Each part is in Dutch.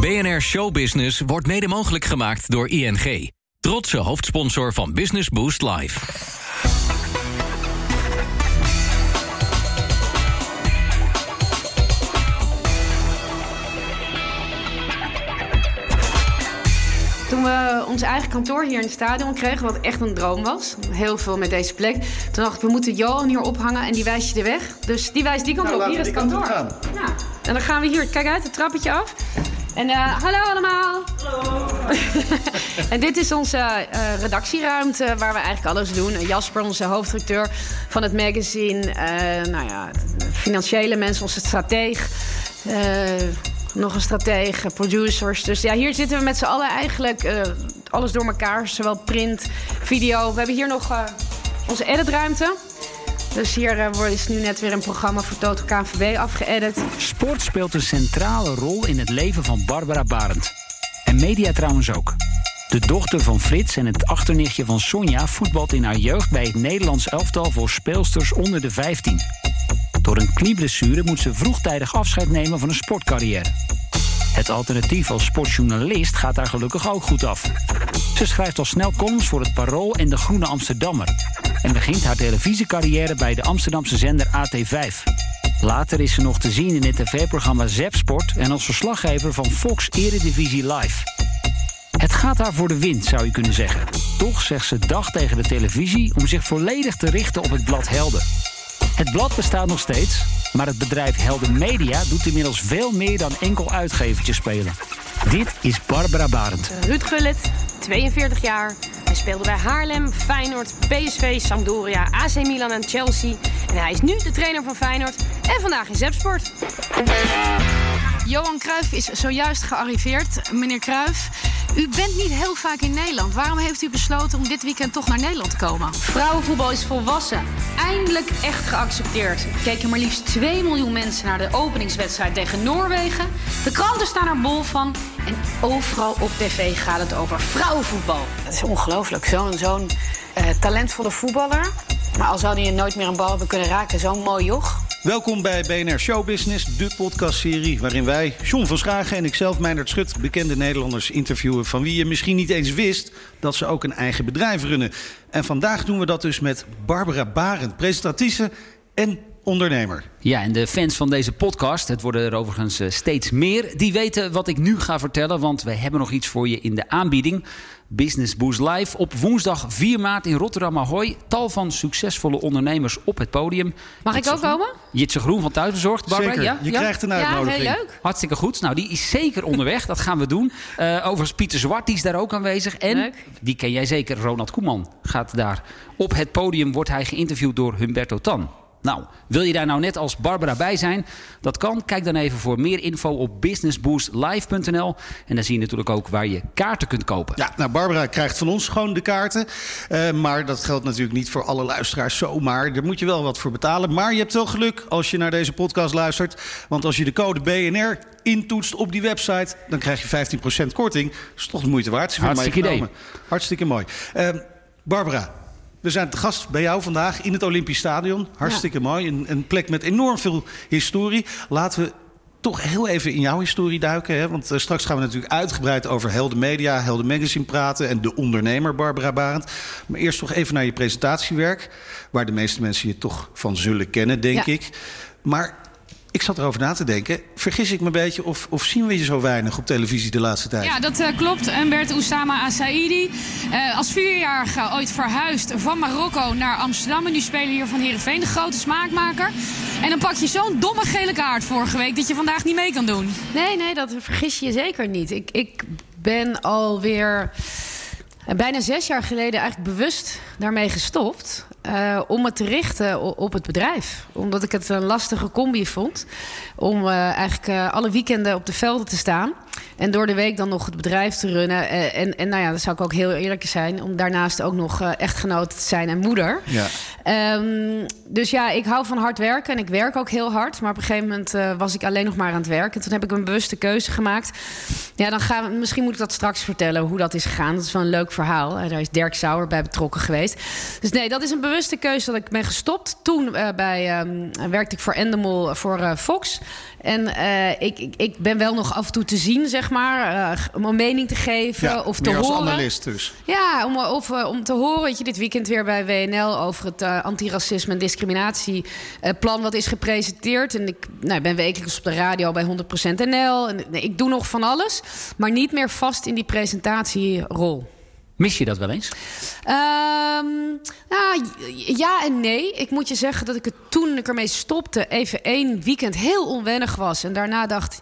BNR Showbusiness wordt mede mogelijk gemaakt door ING. Trotse hoofdsponsor van Business Boost Live. Toen we ons eigen kantoor hier in het stadion kregen, wat echt een droom was, heel veel met deze plek, toen dacht ik, we moeten Johan hier ophangen en die wijst je de weg. Dus die wijst die kant Nou, op, hier is het kantoor. Ja. En dan gaan we hier, kijk uit, het trappetje af. En eh, hallo allemaal. Hallo. en dit is onze eh, redactieruimte waar we eigenlijk alles doen. Jasper, onze hoofdredacteur van het magazine. eh, nou ja, financiële mensen, onze strateeg. nog een stratege, producers. Dus ja, hier zitten we met z'n allen eigenlijk alles door elkaar. Zowel print, video. We hebben hier nog onze editruimte. Dus hier eh, wordt- is nu net weer een programma voor Toto KNVB afgeëdit. Sport speelt een centrale rol in het leven van Barbara Barend. En media trouwens ook. De dochter van Frits en het achternichtje van Sonja voetbalt in haar jeugd bij het Nederlands elftal voor speelsters onder de 15. Door een knieblessure moet ze vroegtijdig afscheid nemen van een sportcarrière. Het alternatief als sportjournalist gaat daar gelukkig ook goed af. Ze schrijft al snel columns voor het Parool en de Groene Amsterdammer. En begint haar televisiecarrière bij de Amsterdamse zender AT5. Later is ze nog te zien in het tv-programma Zepsport en als verslaggever van Fox Eredivisie Live. Het gaat haar voor de wind, zou je kunnen zeggen. Toch zegt ze dag tegen de televisie om zich volledig te richten op het blad Helden. Het blad bestaat nog steeds, maar het bedrijf Helden Media doet inmiddels veel meer dan enkel uitgevertjes spelen. Dit is Barbara Barend. Ruud Gullit, 42 jaar. Speelde bij Haarlem, Feyenoord, PSV, Sampdoria, AC Milan en Chelsea. En hij is nu de trainer van Feyenoord en vandaag in Zepsport. Johan Cruijff is zojuist gearriveerd. Meneer Cruijff, u bent niet heel vaak in Nederland. Waarom heeft u besloten om dit weekend toch naar Nederland te komen? Vrouwenvoetbal is volwassen. Eindelijk echt geaccepteerd. Er keken maar liefst 2 miljoen mensen naar de openingswedstrijd tegen Noorwegen. De kranten staan er bol van. En overal op tv gaat het over vrouwenvoetbal. Het is ongelooflijk. Zo'n zo'n eh, talentvolle voetballer. Maar al zou hij nooit meer een bal hebben kunnen raken. Zo'n mooi joch. Welkom bij BNR Showbusiness, de podcastserie waarin wij, John van Schagen en ikzelf, Meindert Schut, bekende Nederlanders interviewen van wie je misschien niet eens wist dat ze ook een eigen bedrijf runnen. En vandaag doen we dat dus met Barbara Barend, presentatrice en ondernemer. Ja, en de fans van deze podcast, het worden er overigens eh, steeds meer, die weten wat ik nu ga vertellen, want we hebben nog iets voor je in de aanbieding. Business Boost Live op woensdag 4 maart in Rotterdam Ahoy. Tal van succesvolle ondernemers op het podium. Mag ik ook komen? Jitse Groen van Thuisbezorgd, Barbara. Zeker, Ja? je Ja? krijgt een Ja, uitnodiging. heel leuk. Hartstikke goed. Nou, die is zeker onderweg. Dat gaan we doen. Eh, overigens, Pieter Zwart die is daar ook aanwezig. En Leuk. die ken jij zeker. Ronald Koeman gaat daar. Op het podium wordt hij geïnterviewd door Humberto Tan. Nou, wil je daar nou net als Barbara bij zijn? Dat kan. Kijk dan even voor meer info op businessboostlive.nl. En dan zie je natuurlijk ook waar je kaarten kunt kopen. Ja, nou Barbara krijgt van ons gewoon de kaarten. Eh, maar dat geldt natuurlijk niet voor alle luisteraars zomaar. Daar moet je wel wat voor betalen. Maar je hebt wel geluk als je naar deze podcast luistert. Want als je de code BNR intoetst op die website... dan krijg je 15% korting. Dat is toch de moeite waard. Ze vinden mij Hartstikke idee. genomen. Hartstikke mooi. Eh, Barbara, we zijn te gast bij jou vandaag in het Olympisch Stadion. Hartstikke mooi. Een, een plek met enorm veel historie. Laten we toch heel even in jouw historie duiken. Hè? Want eh, straks gaan we natuurlijk uitgebreid over Helden Media, Helden Magazine praten... en de ondernemer Barbara Barend. Maar eerst toch even naar je presentatiewerk... waar de meeste mensen je toch van zullen kennen, denk Ja. ik. Maar ik zat erover na te denken. Vergis ik me een beetje of, of zien we je zo weinig op televisie de laatste tijd? Ja, dat eh, klopt. Humbert Oussama Asaidi. eh, als vierjarige ooit verhuisd van Marokko naar Amsterdam. En nu spelen hier van Heerenveen, de grote smaakmaker. En dan pak je zo'n domme gele kaart vorige week dat je vandaag niet mee kan doen. Nee, nee, dat vergis je je zeker niet. Ik, ik ben alweer eh, bijna zes jaar geleden eigenlijk bewust daarmee gestopt. Eh, om me te richten op het bedrijf. Omdat ik het een lastige combi vond. Om eh, eigenlijk eh, alle weekenden op de velden te staan. En door de week dan nog het bedrijf te runnen. Eh, en, en nou ja, dat zou ik ook heel eerlijk zijn. Om daarnaast ook nog eh, echtgenoot te zijn en moeder. Ja. Ehm, dus ja, ik hou van hard werken en ik werk ook heel hard. Maar op een gegeven moment eh, was ik alleen nog maar aan het werken. En toen heb ik een bewuste keuze gemaakt. Ja, dan gaan we, misschien moet ik dat straks vertellen hoe dat is gegaan. Dat is wel een leuk verhaal. Daar is Dirk Sauer bij betrokken geweest. Dus nee, dat is een bewuste keuze dat ik ben gestopt. Toen bij, ehm, werkte ik voor Endemol voor Fox. En ik, ik, ik ben wel nog af en toe te zien, zeg zeg maar. eh, om een mening te geven Ja, of te meer als horen. analist dus. Ja, om, of, eh, om te horen, weet je, dit weekend weer bij WNL over het eh, antiracisme en discriminatieplan wat is gepresenteerd. En ik nou, ben wekelijks op de radio bij 100% NL. En nee, ik doe nog van alles, maar niet meer vast in die presentatierol. Mis je dat wel eens? Ehm, nou, ja en nee. Ik moet je zeggen dat ik het toen ik ermee stopte... even één weekend heel onwennig was. En daarna dacht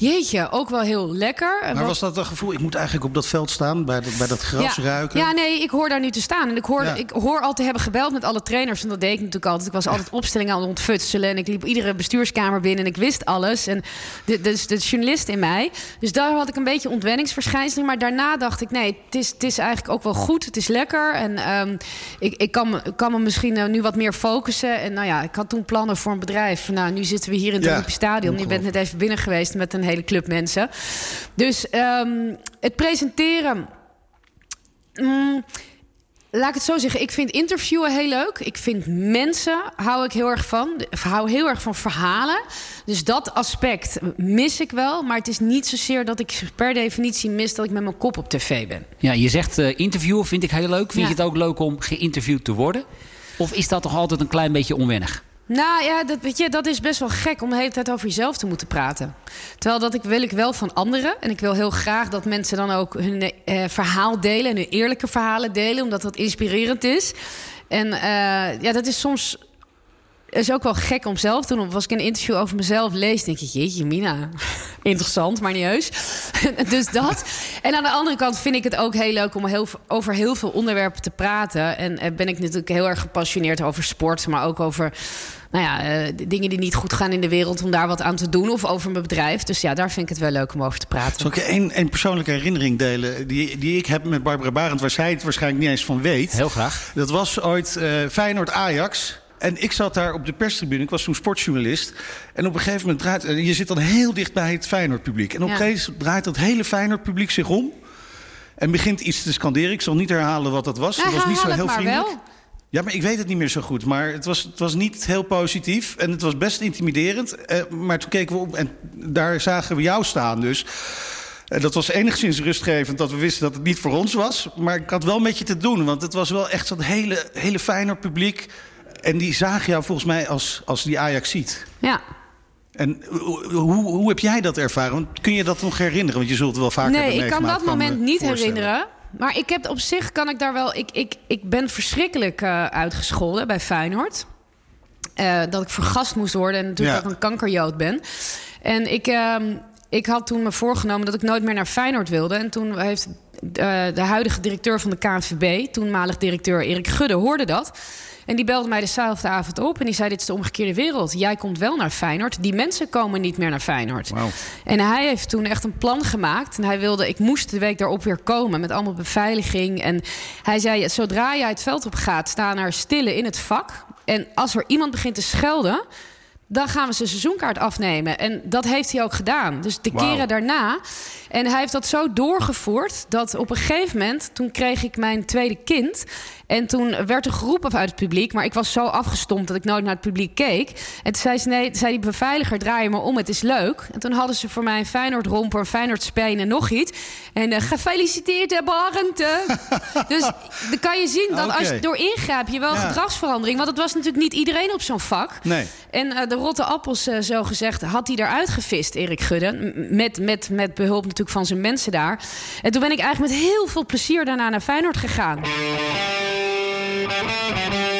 jeetje, ook wel heel lekker. Maar wat- was dat een gevoel? Ik moet eigenlijk op dat veld staan, bij dat, bij dat gras ja. ruiken. Ja, nee, ik hoor daar nu te staan. En ik hoor, Ja. ik hoor al te hebben gebeld met alle trainers. En dat deed ik natuurlijk altijd. Ik was altijd opstellingen aan het ontfutselen. En ik liep iedere bestuurskamer binnen en ik wist alles. En de, dus de journalist in mij. Dus daar had ik een beetje ontwenningsverschijnselen. Maar daarna dacht ik, nee, het is, het is eigenlijk ook wel goed. Het is lekker. En ehm, ik, ik kan, me- kan me misschien eh, nu wat meer focussen. En nou ja, ik had toen plannen voor een bedrijf. Nou, nu zitten we hier in het Olympisch Stadion. Je bent net even binnen geweest met een hele club mensen. Dus ehm, het presenteren... Mm, laat ik het zo zeggen. Ik vind interviewen heel leuk. Ik vind mensen, hou ik heel erg van. Ik hou heel erg van verhalen. Dus dat aspect mis ik wel. Maar het is niet zozeer dat ik per definitie mis... dat ik met mijn kop op tv ben. Ja, je zegt eh, interviewen vind ik heel leuk. Vind Ja. je het ook leuk om geïnterviewd te worden? Of is dat toch altijd een klein beetje onwennig? Nou ja, dat, weet je, dat is best wel gek om de hele tijd over jezelf te moeten praten. Terwijl dat ik, wil ik wel van anderen. En ik wil heel graag dat mensen dan ook hun eh, verhaal delen. En hun eerlijke verhalen delen, omdat dat inspirerend is. En eh, ja, dat is soms is ook wel gek om zelf te doen. Als ik een interview over mezelf lees, denk ik, jeetje, Mina, interessant, maar niet heus. dus dat. En aan de andere kant vind ik het ook heel leuk om heel, over heel veel onderwerpen te praten. En eh, ben ik natuurlijk heel erg gepassioneerd over sport, maar ook over nou ja, eh, dingen die niet goed gaan in de wereld, om daar wat aan te doen. Of over mijn bedrijf. Dus ja, daar vind ik het wel leuk om over te praten. Zal ik je één, één persoonlijke herinnering delen die, die ik heb met Barbara Barend... waar zij het waarschijnlijk niet eens van weet. Heel graag. Dat was ooit eh Feyenoord-Ajax. En ik zat daar op de perstribune. Ik was toen sportjournalist. En op een gegeven moment draait... eh, Je zit dan heel dicht bij het Feyenoord-publiek. En op een gegeven moment draait dat hele Feyenoord-publiek zich om... en begint iets te scanderen. Ik zal niet herhalen wat dat was. Ja, dat was niet zo heel vriendelijk. wel. Ja, maar ik weet het niet meer zo goed. Maar het was, het was niet heel positief. En het was best intimiderend. Eh, maar toen keken we op en daar zagen we jou staan. Dus eh, dat was enigszins rustgevend dat we wisten dat het niet voor ons was. Maar ik had wel met je te doen. Want het was wel echt zo'n hele, hele fijne publiek. En die zagen jou volgens mij als, als die Ajax ziet. Ja. En hoe, hoe, heb jij dat ervaren? Want kun je dat nog herinneren? Want je zult het wel vaker Nee, hebben ik kan dat me moment niet herinneren. Maar ik heb op zich kan ik daar wel. Ik, ik, ik ben verschrikkelijk eh, uitgescholden bij Feyenoord. Eh, dat ik vergast moest worden en natuurlijk Ja. ook een kankerjood ben. En ik, ehm, ik had toen me voorgenomen dat ik nooit meer naar Feyenoord wilde. En toen heeft eh, de huidige directeur van de KNVB, toenmalig directeur Erik Gudde, hoorde dat. En die belde mij dezelfde avond op en die zei: Dit is de omgekeerde wereld. Jij komt wel naar Feyenoord. Die mensen komen niet meer naar Feyenoord. En hij heeft toen echt een plan gemaakt. En hij wilde, ik moest de week daarop weer komen met allemaal beveiliging. En hij zei: Zodra jij het veld op gaat, staan er stillen in het vak. En als er iemand begint te schelden. Dan gaan we zijn seizoenkaart afnemen. En dat heeft hij ook gedaan. Dus de keren daarna. En hij heeft dat zo doorgevoerd. dat op een gegeven moment. toen kreeg ik mijn tweede kind. En toen werd er geroepen uit het publiek. Maar ik was zo afgestompt dat ik nooit naar het publiek keek. En toen zei, ze, nee, zei die beveiliger: draai je maar om, het is leuk. En toen hadden ze voor mij een Feyenoord romper, een Feyenoord speen en nog iets. En eh, gefeliciteerd, hè, Barend. dus dan kan je zien dat als je door ingrijp je wel Ja. gedragsverandering. Want het was natuurlijk niet iedereen op zo'n vak. Nee. En eh, de rotte appels, eh, zo gezegd, had hij eruit gevist, Erik Gudde. Met, met, met behulp natuurlijk van zijn mensen daar. En toen ben ik eigenlijk met heel veel plezier daarna naar Feyenoord gegaan. Thank you.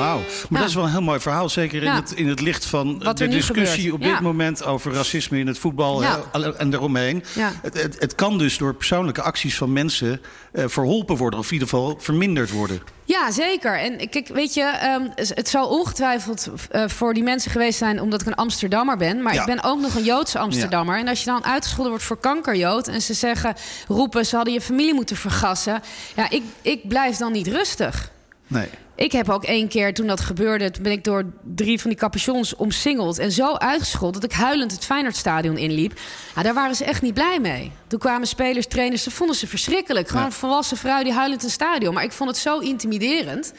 Wauw. Maar Ja. dat is wel een heel mooi verhaal. Zeker in, Ja. het, in het licht van Wat de discussie op dit Ja. moment over racisme in het voetbal hè, en daaromheen. Het, het, het kan dus door persoonlijke acties van mensen eh, verholpen worden. Of in ieder geval verminderd worden. Ja, zeker. En kijk, weet je, ehm, het zal ongetwijfeld eh, voor die mensen geweest zijn omdat ik een Amsterdammer ben. Maar ik ben ook nog een Joodse Amsterdammer. En als je dan uitgescholden wordt voor kankerjood en ze zeggen, roepen, ze hadden je familie moeten vergassen. Ja, ik, ik blijf dan niet rustig. Nee. Ik heb ook één keer, toen dat gebeurde... toen ben ik door drie van die capuchons omsingeld... en zo uitgescholden dat ik huilend het Feyenoordstadion inliep. Nou, daar waren ze echt niet blij mee. Toen kwamen spelers, trainers, ze vonden ze verschrikkelijk. Gewoon een volwassen vrouw die huilend een stadion. Maar ik vond het zo intimiderend...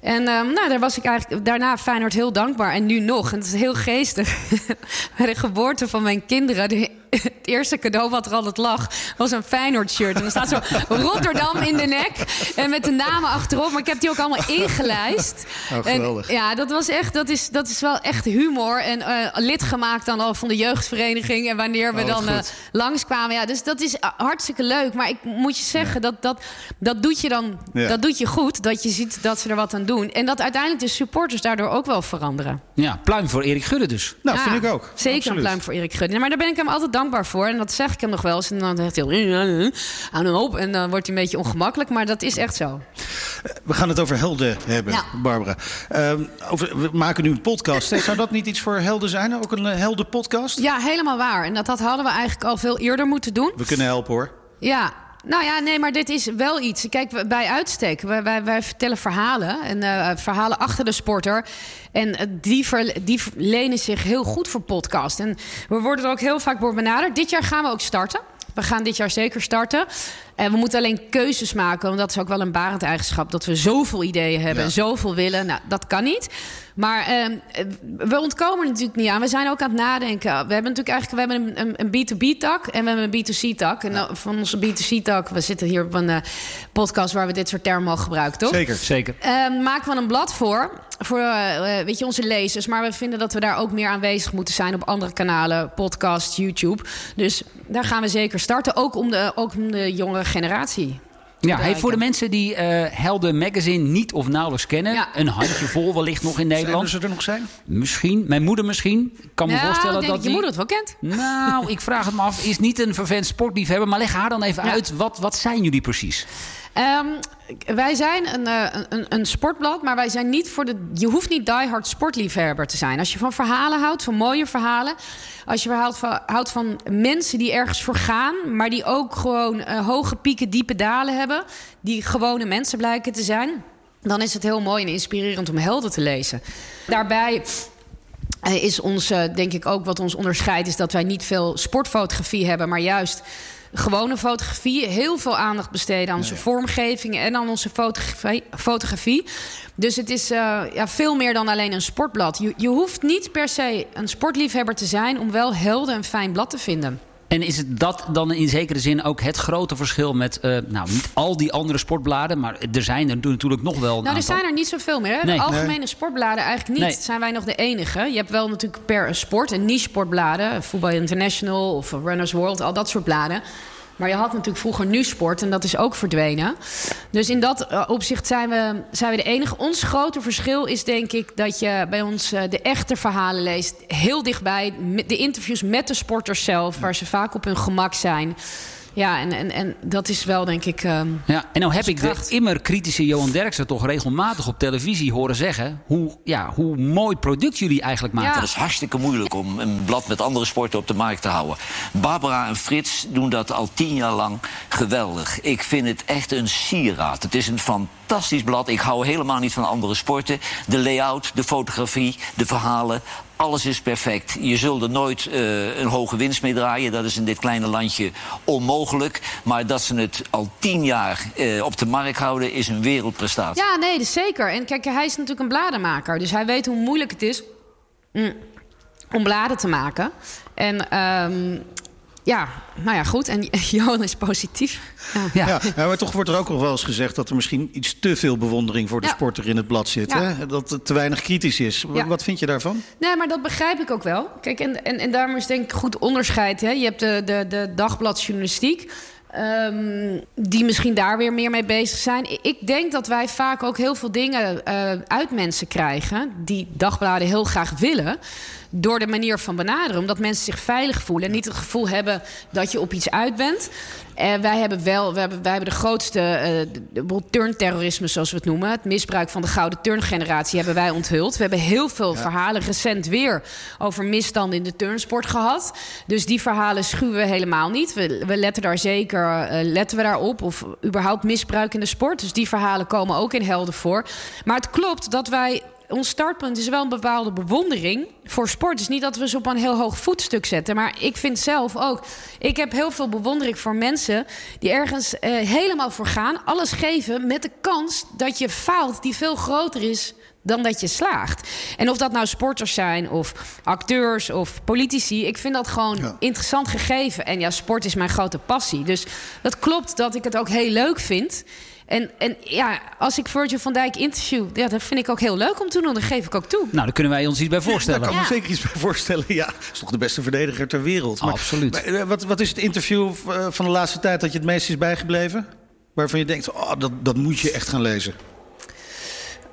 En um, nou, daar was ik eigenlijk daarna Feyenoord heel dankbaar. En nu nog. En het is heel geestig. Bij de geboorte van mijn kinderen... Het eerste cadeau wat er altijd lag... was een Feyenoord-shirt. En er staat zo Rotterdam in de nek. En met de namen achterop. Maar ik heb die ook allemaal ingelijst. Oh, geweldig. En, ja, dat was echt... Dat is, dat is wel echt humor. En uh, lid gemaakt dan al van de jeugdvereniging. En wanneer we Oh, dan uh, goed. langskwamen. Ja, dus dat is uh, hartstikke leuk. Maar ik moet je zeggen, dat, dat, dat doet je dan... Ja. Dat doet je goed. Dat je ziet dat ze er wat aan doen. En dat uiteindelijk de supporters daardoor ook wel veranderen. Ja, pluim voor Erik Gudde dus. Nou, Ja, vind ik ook. Zeker Absoluut. een pluim voor Erik Gudde. Maar daar ben ik hem altijd dankbaar voor. En dat zeg ik hem nog wel eens. En dan zegt hij... Aan hem op. En dan wordt hij een beetje ongemakkelijk. Maar dat is echt zo. We gaan het over helden hebben, Ja. Barbara. Ehm, over, we maken nu een podcast. Zou dat niet iets voor helden zijn? Ook een eh, heldenpodcast? Ja, helemaal waar. En dat, dat hadden we eigenlijk al veel eerder moeten doen. We kunnen helpen hoor. Ja. Nou ja, nee, maar dit is wel iets. Kijk, bij uitstek, wij, wij, wij vertellen verhalen. En eh, verhalen achter de sporter. En eh, die, ver- die lenen zich heel goed voor podcast. En we worden er ook heel vaak door benaderd. Dit jaar gaan we ook starten. We gaan dit jaar zeker starten. En we moeten alleen keuzes maken. Want dat is ook wel een barend eigenschap. Dat we zoveel ideeën hebben Ja. en zoveel willen. Nou, dat kan niet. Maar ehm, eh, we ontkomen er natuurlijk niet aan. We zijn ook aan het nadenken. We hebben natuurlijk eigenlijk we hebben een, een, een B2B-tak en we hebben een B2C-tak. En van onze B2C-tak, we zitten hier op een eh, podcast waar we dit soort termen al gebruiken, toch? Zeker. Zeker. Ehm, maken we een blad voor, voor eh, eh, weet je, onze lezers. Maar we vinden dat we daar ook meer aanwezig moeten zijn op andere kanalen, podcast, YouTube. Dus daar gaan we zeker starten, ook om de, ook om de jongere generatie. Ja, hey, voor de mensen die eh, Helden Magazine niet of nauwelijks kennen... Ja. een handjevol wellicht nog in Nederland. ze er nog zijn? Misschien. Mijn moeder misschien. Ik kan me ja, voorstellen dat dat je die... moeder het wel kent. Nou, ik vraag het me af. Is niet een vervent sportliefhebber. Maar leg haar dan even Ja. uit. Wat, wat zijn jullie precies? Ehm, wij zijn een, eh, een, een sportblad, maar wij zijn niet voor de. Je hoeft niet diehard sportliefhebber te zijn. Als je van verhalen houdt, van mooie verhalen. Als je houdt van, houdt van mensen die ergens voor gaan, maar die ook gewoon eh, hoge pieken, diepe dalen hebben. Die gewone mensen blijken te zijn. Dan is het heel mooi en inspirerend om helden te lezen. Daarbij eh, is ons, denk ik ook wat ons onderscheidt, is dat wij niet veel sportfotografie hebben, maar juist gewone fotografie. Heel veel aandacht besteden aan onze vormgeving en aan onze fotografie. fotografie. Dus het is eh, ja, veel meer dan alleen een sportblad. Je, je hoeft niet per se een sportliefhebber te zijn om wel helder en fijn blad te vinden. En is het dat dan in zekere zin ook het grote verschil met... eh, nou, niet al die andere sportbladen... maar er zijn er natuurlijk nog wel een Nou, er zijn er niet zoveel meer. Hè? Nee. de algemene sportbladen eigenlijk niet. Nee. Zijn wij nog de enige. Je hebt wel natuurlijk per sport een niche sportbladen. Voetbal International of Runners World, al dat soort bladen. Maar je had natuurlijk vroeger nu sport en dat is ook verdwenen. Dus in dat eh, opzicht zijn we, zijn we de enige. Ons grote verschil is denk ik dat je bij ons eh, de echte verhalen leest. Heel dichtbij. De interviews met de sporters zelf, waar ze vaak op hun gemak zijn. Ja, en, en, en dat is wel denk ik. ehm, Ja, en nou heb ik de kracht. immer kritische Johan Derksen toch regelmatig op televisie horen zeggen... hoe, ja, hoe mooi product jullie eigenlijk maken. Ja. Het is hartstikke moeilijk om een blad met andere sporten op de markt te houden. Barbara en Frits doen dat al tien jaar lang geweldig. Ik vind het echt een sieraad. Het is een fantastisch blad. Ik hou helemaal niet van andere sporten. De layout, de fotografie, de verhalen. Alles is perfect. Je zult er nooit eh, een hoge winst mee draaien. Dat is in dit kleine landje onmogelijk. Maar dat ze het al tien jaar eh, op de markt houden, is een wereldprestatie. Ja, nee, zeker. En kijk, hij is natuurlijk een bladenmaker. Dus hij weet hoe moeilijk het is mm, om bladen te maken. En ehm, ja, nou ja, goed. En Johan is positief. Ja. Ja. Maar toch wordt er ook nog wel eens gezegd dat er misschien iets te veel bewondering voor de Ja. sporter in het blad zit. Ja. Hè? Dat het te weinig kritisch is. Wat vind je daarvan? Nee, maar dat begrijp ik ook wel. Kijk, en, en, en daarom is denk ik goed onderscheid. Hè? Je hebt de, de, de dagbladjournalistiek. ehm, die misschien daar weer meer mee bezig zijn. Ik denk dat wij vaak ook heel veel dingen eh, uit mensen krijgen. die dagbladen heel graag willen. Door de manier van benaderen. Omdat mensen zich veilig voelen en niet het gevoel hebben dat je op iets uit bent. En wij hebben wel, wij hebben, wij hebben de grootste uh, turnterrorisme, zoals we het noemen. Het misbruik van de gouden turngeneratie hebben wij onthuld. We hebben heel veel verhalen recent weer over misstanden in de turnsport gehad. Dus die verhalen schuwen we helemaal niet. We, we letten daar zeker uh, letten we daarop. Of überhaupt misbruik in de sport. Dus die verhalen komen ook in helden voor. Maar het klopt dat wij ons startpunt is wel een bepaalde bewondering voor sport. Het is niet dat we ze op een heel hoog voetstuk zetten. Maar ik vind zelf ook. Ik heb heel veel bewondering voor mensen die ergens uh, helemaal voor gaan. Alles geven met de kans dat je faalt, die veel groter is dan dat je slaagt. En of dat nou sporters zijn of acteurs of politici, ik vind dat gewoon ja. interessant gegeven. En ja, sport is mijn grote passie. Dus dat klopt dat ik het ook heel leuk vind. En, en ja, als ik Virgil van Dijk interview, ja, dat vind ik ook heel leuk om te doen. Dat geef ik ook toe. Nou, daar kunnen wij ons iets bij voorstellen. daar kan ik me zeker iets bij voorstellen. Ja, dat is toch de beste verdediger ter wereld. Maar, Absoluut. Maar, eh, wat, wat is het interview eh, van de laatste tijd dat je het meest is bijgebleven? Waarvan je denkt, oh, dat, dat moet je echt gaan lezen.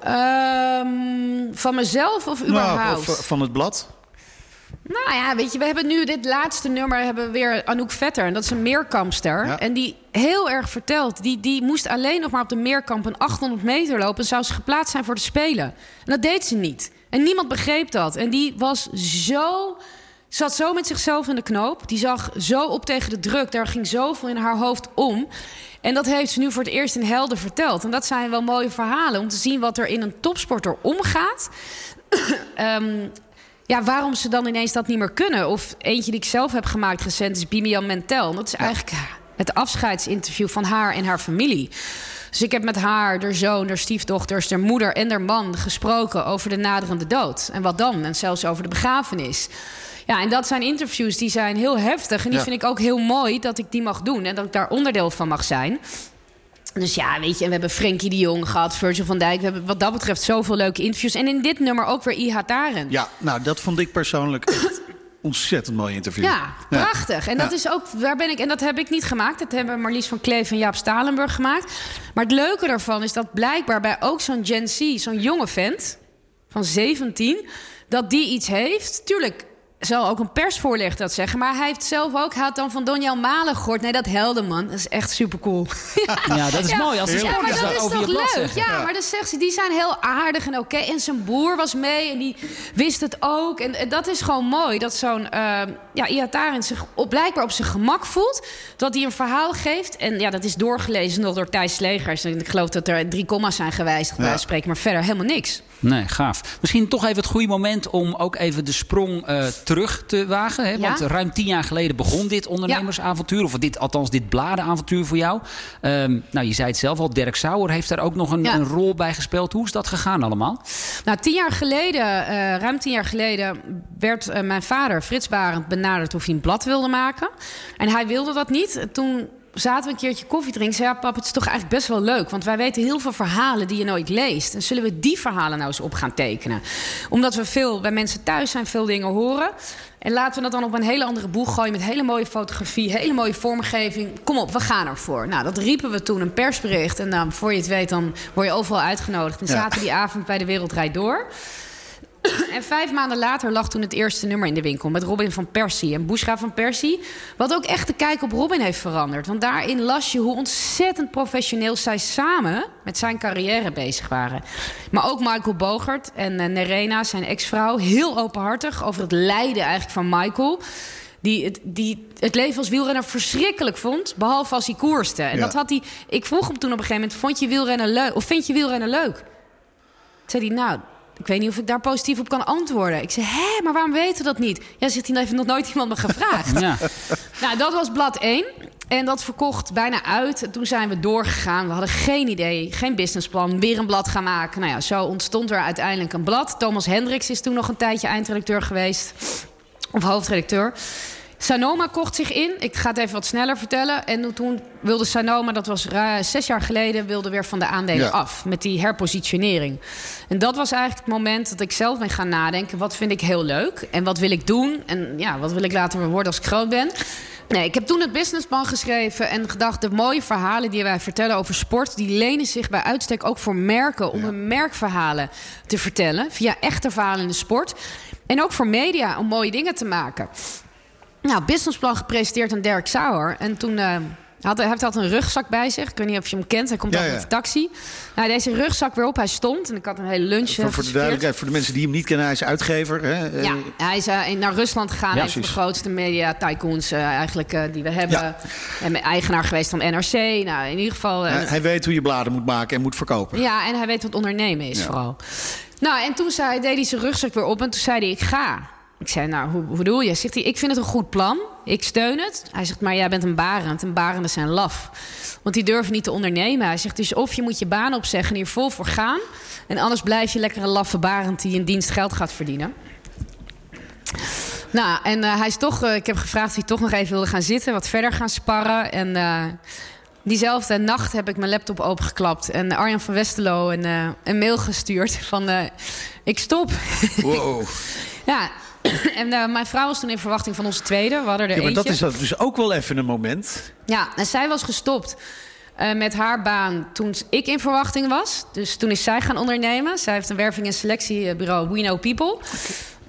Um, van mezelf of überhaupt? Nou, of van het blad. Nou ja, weet je, we hebben nu dit laatste nummer hebben we weer Anouk Vetter. En dat is een meerkampster. Ja. En die heel erg vertelt. Die, die moest alleen nog maar op de meerkamp een 800 meter lopen. En zou ze geplaatst zijn voor de Spelen. En dat deed ze niet. En niemand begreep dat. En die was zo zat zo met zichzelf in de knoop. Die zag zo op tegen de druk. Daar ging zoveel in haar hoofd om. En dat heeft ze nu voor het eerst in Helden verteld. En dat zijn wel mooie verhalen om te zien wat er in een topsporter omgaat. um, ja, waarom ze dan ineens dat niet meer kunnen. Of eentje die ik zelf heb gemaakt recent is Bimian Mentel. Dat is eigenlijk het afscheidsinterview van haar en haar familie. Dus ik heb met haar, haar zoon, haar stiefdochters, haar moeder en haar man gesproken over de naderende dood. En wat dan? En zelfs over de begrafenis. Ja, en dat zijn interviews die zijn heel heftig. En die vind ik ook heel mooi dat ik die mag doen. En dat ik daar onderdeel van mag zijn. Dus ja, weet je, en we hebben Frenkie de Jong gehad, Virgil van Dijk. We hebben wat dat betreft zoveel leuke interviews. En in dit nummer ook weer Iha Taren. Ja, nou, dat vond ik persoonlijk echt ontzettend mooi interview. Ja, prachtig. En dat is ook, waar ben ik, en dat heb ik niet gemaakt. Dat hebben Marlies van Kleef en Jaap Stalenburg gemaakt. Maar het leuke daarvan is dat blijkbaar bij ook zo'n Gen Z, zo'n jonge vent van 17, dat die iets heeft. Tuurlijk, zal ook een persvoorlichter dat zeggen. Maar hij heeft zelf ook, hij had dan van Donjan Malen gehoord. Nee, dat man. Dat is echt super cool. ja. ja, dat is mooi. Als ja, maar dat is toch leuk? Ja, maar dan zegt ze, die zijn heel aardig en oké. En zijn broer was mee en die wist het ook. En, dat is gewoon mooi. Dat zo'n uh, ja, Iatarin zich op, blijkbaar op zijn gemak voelt. Dat hij een verhaal geeft. En ja, dat is doorgelezen nog door Thijs Slegers. En ik geloof dat er drie komma's zijn gewijzigd. Ja. spreken, maar verder helemaal niks. Nee, gaaf. Misschien toch even het goede moment om ook even de sprong uh, terug te wagen. Hè? Want ruim tien jaar geleden begon dit ondernemersavontuur. Of dit, althans dit bladenavontuur voor jou. Um, nou, je zei het zelf al, Dirk Sauer heeft daar ook nog een, een, rol bij gespeeld. Hoe is dat gegaan allemaal? Nou, tien jaar geleden, uh, ruim tien jaar geleden... werd uh, mijn vader, Frits Barend, benaderd of hij een blad wilde maken. En hij wilde dat niet. Toen zaten we een keertje koffie drinken. Zei, ja, pap, het is toch eigenlijk best wel leuk. Want wij weten heel veel verhalen die je nooit leest. En zullen we die verhalen nou eens op gaan tekenen? Omdat we veel bij mensen thuis zijn, veel dingen horen. En laten we dat dan op een hele andere boeg gooien... met hele mooie fotografie, hele mooie vormgeving. Kom op, we gaan ervoor. Nou, dat riepen we toen, een persbericht. En dan, voor je het weet, dan word je overal uitgenodigd. En zaten die avond bij de Wereldrijd Door... En vijf maanden later lag toen het eerste nummer in de winkel met Robin van Persie en Bushra van Persie. Wat ook echt de kijk op Robin heeft veranderd. Want daarin las je hoe ontzettend professioneel zij samen met zijn carrière bezig waren. Maar ook Michael Bogert en uh, Nerena, zijn ex-vrouw, heel openhartig over het lijden eigenlijk van Michael. Die het, die het leven als wielrenner verschrikkelijk vond. Behalve als hij koerste. En dat had hij. Ik vroeg hem toen op een gegeven moment: vond je wielrennen leuk? Of vind je wielrennen leuk? Zei hij, nou, ik weet niet of ik daar positief op kan antwoorden. Ik zei, hé, maar waarom weten we dat niet? Ja, zegt hij, heeft nog nooit iemand me gevraagd. Ja. Nou, dat was blad 1. En dat verkocht bijna uit. toen zijn we doorgegaan. We hadden geen idee, geen businessplan. Weer een blad gaan maken. Nou ja, zo ontstond er uiteindelijk een blad. Thomas Hendricks is toen nog een tijdje eindredacteur geweest. Of hoofdredacteur. Sanoma kocht zich in. Ik ga het even wat sneller vertellen. En toen wilde Sanoma, dat was zes jaar geleden, wilde weer van de aandelen af. Met die herpositionering. En dat was eigenlijk het moment dat ik zelf ben gaan nadenken. Wat vind ik heel leuk? En wat wil ik doen? En ja, wat wil ik later worden als ik groot ben? Nee, ik heb toen het businessplan geschreven en gedacht... de mooie verhalen die wij vertellen over sport... die lenen zich bij uitstek ook voor merken... om hun merkverhalen te vertellen via echte verhalen in de sport. En ook voor media om mooie dingen te maken. Nou, businessplan gepresenteerd aan Dirk Sauer. En toen... Uh, had, hij had een rugzak bij zich. Ik weet niet of je hem kent. Hij komt ja, met de taxi. Nou, deze rugzak weer op. Hij stond. En ik had een hele lunch Voor, voor de duidelijkheid, voor de mensen die hem niet kennen. Hij is uitgever. Hè? Ja, hij is uh, naar Rusland gegaan. Ja, een van de grootste media tycoons uh, eigenlijk uh, die we hebben. Ja. En eigenaar geweest van NRC. Nou, in ieder geval... hij, hij weet hoe je bladen moet maken en moet verkopen. Ja, en hij weet wat ondernemen is vooral. Nou, en toen zei, deed hij zijn rugzak weer op. En toen zei hij, ik ga. Ik zei, nou, hoe, hoe bedoel je? Zegt hij, ik vind het een goed plan. Ik steun het. Hij zegt, maar jij bent een barend. En barenden zijn laf. Want die durven niet te ondernemen. Hij zegt, dus of je moet je baan opzeggen en hier vol voor gaan. En anders blijf je lekker een laffe barend die in dienst geld gaat verdienen. Nou, en uh, hij is toch, uh, ik heb gevraagd of hij toch nog even wilde gaan zitten. Wat verder gaan sparren. En uh, diezelfde nacht heb ik mijn laptop opengeklapt. En Arjan van Westerlo een, een mail gestuurd van... ik stop. Wow. ja, en uh, mijn vrouw was toen in verwachting van onze tweede. We hadden er ja, maar eentje. dat is dus ook wel even een moment. Ja, en zij was gestopt uh, met haar baan toen ik in verwachting was. Dus toen is zij gaan ondernemen. Zij heeft een werving- en selectiebureau We Know People.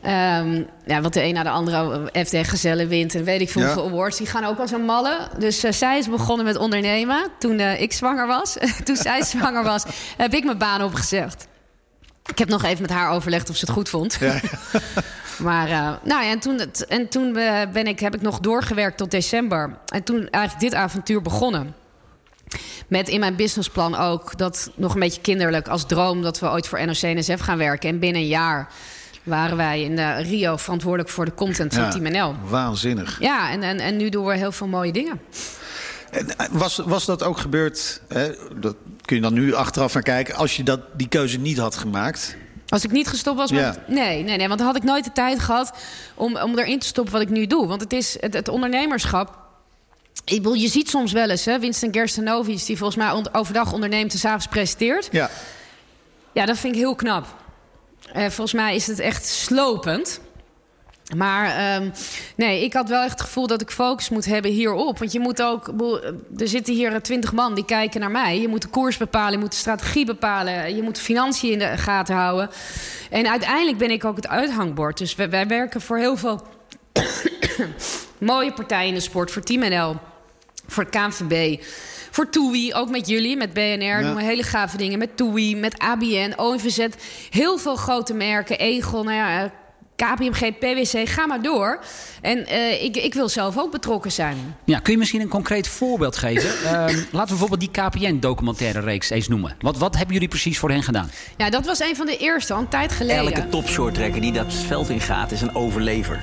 Um, ja, wat de een na de andere FD Gezellen wint en weet ik veel ja. awards. Die gaan ook als een malle. Dus uh, zij is begonnen met ondernemen toen uh, ik zwanger was. toen zij zwanger was, heb ik mijn baan opgezegd. Ik heb nog even met haar overlegd of ze het goed vond. Ja. Maar uh, nou ja, en toen, en toen ben ik, heb ik nog doorgewerkt tot december. En toen eigenlijk dit avontuur begonnen. Met in mijn businessplan ook dat nog een beetje kinderlijk als droom dat we ooit voor NOC-NSF gaan werken. En binnen een jaar waren wij in de Rio verantwoordelijk voor de content van ja, Team NL. Waanzinnig. Ja, en, en, en nu doen we heel veel mooie dingen. Was, was dat ook gebeurd, hè, dat kun je dan nu achteraf naar kijken... als je dat, die keuze niet had gemaakt? Als ik niet gestopt was, Ja. nee, nee, nee, want dan had ik nooit de tijd gehad om, om erin te stoppen wat ik nu doe. Want het is het, het ondernemerschap. Ik bedoel, je ziet soms wel eens, hè, Winston Gerstenovic, die volgens mij on- overdag onderneemt en s'avonds presenteert. Ja. Ja, dat vind ik heel knap. Eh, volgens mij is het echt slopend. Maar ehm, nee, ik had wel echt het gevoel dat ik focus moet hebben hierop. Want je moet ook, bedoel, er zitten hier twintig man die kijken naar mij. Je moet de koers bepalen, je moet de strategie bepalen, je moet de financiën in de gaten houden. En uiteindelijk ben ik ook het uithangbord. Dus wij, wij werken voor heel veel mooie partijen in de sport, voor Team NL, voor het KNVB. Voor TUI, ook met jullie, met BNR. Doen we hele gave dingen. Met TUI, met ABN, ONVZ. Heel veel grote merken. Egon, nou ja, eh, KPMG, PwC, ga maar door. En uh, ik, ik wil zelf ook betrokken zijn. Ja, kun je misschien een concreet voorbeeld geven? uh, laten we bijvoorbeeld die KPN-documentaire reeks eens noemen. Wat, wat hebben jullie precies voor hen gedaan? Ja, dat was een van de eerste, al een tijd geleden. Elke topshorttrekker die dat veld in gaat, is een overlever.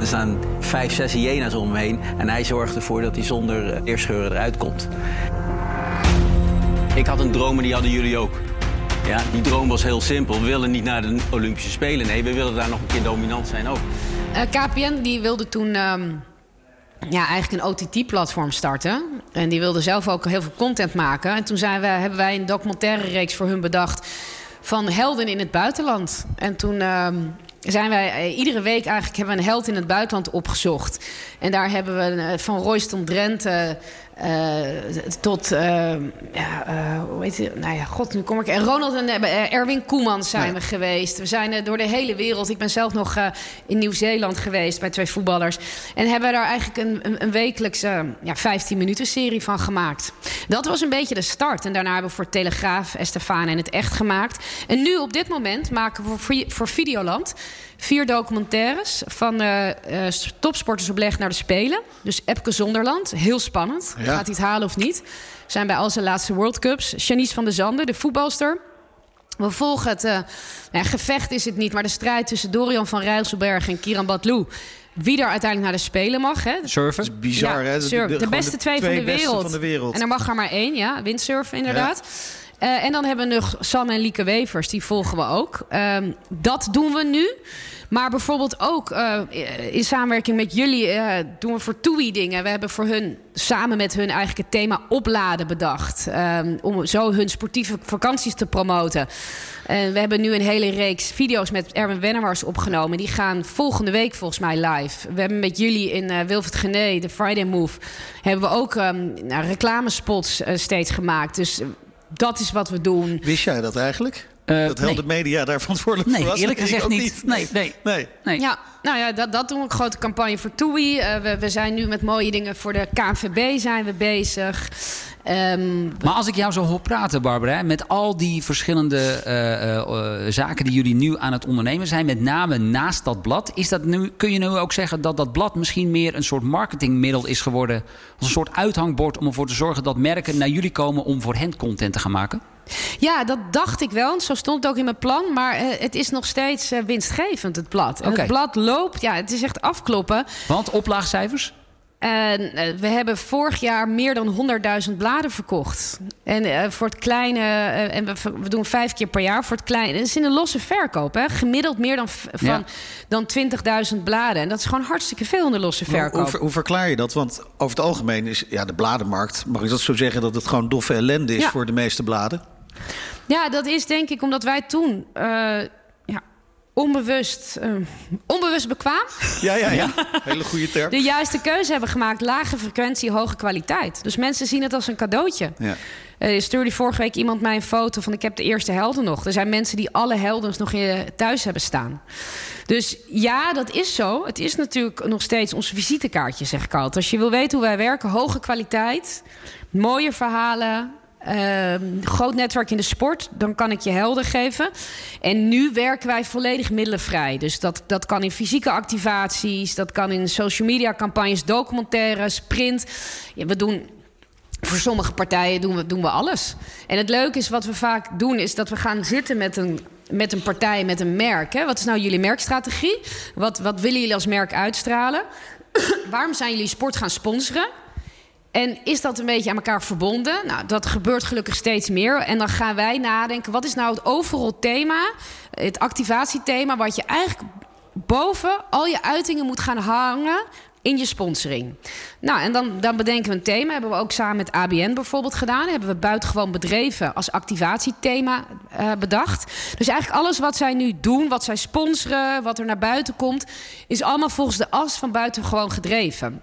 Er staan vijf, zes hyena's om hem heen. En hij zorgt ervoor dat hij zonder eerscheuren eruit komt. Ik had een droom en die hadden jullie ook. Ja, die droom was heel simpel. We willen niet naar de Olympische Spelen. Nee, we willen daar nog een keer dominant zijn ook. Uh, KPN die wilde toen um, ja, eigenlijk een OTT-platform starten. En die wilde zelf ook heel veel content maken. En toen zijn we, hebben wij een documentaire reeks voor hun bedacht... van helden in het buitenland. En toen... Um, zijn wij uh, iedere week eigenlijk hebben we een held in het buitenland opgezocht. En daar hebben we uh, van Royston Drenthe tot, ja, hoe heet het? Nou ja, god, nu kom ik. En Ronald en Erwin Koeman zijn ja. we geweest. We zijn door de hele wereld. Ik ben zelf nog in Nieuw-Zeeland geweest bij twee voetballers. En hebben daar eigenlijk een, een, een wekelijkse ja, 15 minuten serie van gemaakt. Dat was een beetje de start. En daarna hebben we voor Telegraaf, Estefane en het Echt gemaakt. En nu op dit moment maken we voor, voor Videoland vier documentaires van uh, topsporters op weg naar de Spelen. Dus Epke Zonderland, heel spannend. Ja. Gaat hij het halen of niet? Zijn bij al zijn laatste World Cups. Janice van der Zanden, de voetbalster. We volgen het, uh, nou, gevecht is het niet, maar de strijd tussen Dorian van Rijsselberg en Kiran Batlou. Wie er uiteindelijk naar de Spelen mag. Hè? Surfen. Dat is bizar, ja, hè? De, de, de, de beste twee, twee van, de beste wereld. van de wereld. En er mag er maar één, ja. Windsurfen, inderdaad. Eh, en dan hebben we nog Sam en Lieke Wevers, die volgen we ook. Ehm, dat doen we nu. Maar bijvoorbeeld ook uh, in samenwerking met jullie uh, doen we voor TUI dingen. We hebben voor hun samen met hun eigenlijk het thema opladen bedacht. Um, om zo hun sportieve vakanties te promoten. En we hebben nu een hele reeks video's met Erwin Wennemars opgenomen. Die gaan volgende week volgens mij live. We hebben met jullie in uh, Wilfred Gené, de Friday Move... hebben we ook um, nou, reclamespots steeds gemaakt. Dus dat is wat we doen. Wist jij dat eigenlijk? Uh, dat heel de media daar verantwoordelijk nee, voor was? eerlijk gezegd niet. niet. Nee, nee, nee. nee. Ja, nou ja, dat, dat doen we een grote campagne voor TUI. Uh, we, we, zijn nu met mooie dingen voor de KNVB zijn we bezig. Um, maar als ik jou zo hoor praten, Barbara, met al die verschillende uh, zaken die jullie nu aan het ondernemen zijn, met name naast dat blad, is dat nu, kun je nu ook zeggen dat dat blad misschien meer een soort marketingmiddel is geworden, als een soort uithangbord om ervoor te zorgen dat merken naar jullie komen om voor hen content te gaan maken? Ja, dat dacht ik wel. Zo stond het ook in mijn plan. Maar uh, het is nog steeds winstgevend, het blad. Okay. het blad loopt, ja, het is echt afkloppen. Want oplaagcijfers? En uh, we hebben vorig jaar meer dan 100.000 bladen verkocht. En uh, voor het kleine, uh, en we, doen vijf keer per jaar voor het kleine. Dat is in een losse verkoop, hè? gemiddeld meer dan, van, ja. dan 20.000 bladen. En dat is gewoon hartstikke veel in de losse verkoop. Hoe, hoe, hoe, verklaar je dat? Want over het algemeen is ja, de bladenmarkt, mag ik dat zo zeggen, dat het gewoon doffe ellende is ja. voor de meeste bladen? Ja, dat is denk ik omdat wij toen onbewust, uh, onbewust bekwaam. Ja, ja, ja. Hele goede term. De juiste keuze hebben gemaakt. Lage frequentie, hoge kwaliteit. Dus mensen zien het als een cadeautje. Ja. Uh, stuurde vorige week iemand mij een foto van... ik heb de eerste helden nog. Er zijn mensen die alle helden nog in thuis hebben staan. Dus ja, dat is zo. Het is natuurlijk nog steeds ons visitekaartje, zeg ik altijd. Als je wil weten hoe wij werken, hoge kwaliteit... mooie verhalen, groot netwerk in de sport, dan kan ik je helder geven. En nu werken wij volledig middelenvrij. Dus dat, dat kan in fysieke activaties, dat kan in social media campagnes, documentaires, print. Ja, we doen. Voor sommige partijen doen we, doen we alles. En het leuke is wat we vaak doen, is dat we gaan zitten met een, met een partij, met een merk. Hè? Wat is nou jullie merkstrategie? Wat, wat willen jullie als merk uitstralen? Waarom zijn jullie sport gaan sponsoren? En is dat een beetje aan elkaar verbonden? Nou, dat gebeurt gelukkig steeds meer. En dan gaan wij nadenken, wat is nou het overal thema, het activatiethema, wat je eigenlijk boven al je uitingen moet gaan hangen in je sponsoring. Nou, en dan, dan bedenken we een thema. Hebben we ook samen met ABN bijvoorbeeld gedaan. Hebben we buitengewoon bedreven als activatiethema uh, bedacht. Dus eigenlijk alles wat zij nu doen, wat zij sponsoren, wat er naar buiten komt, is allemaal volgens de as van buitengewoon gedreven.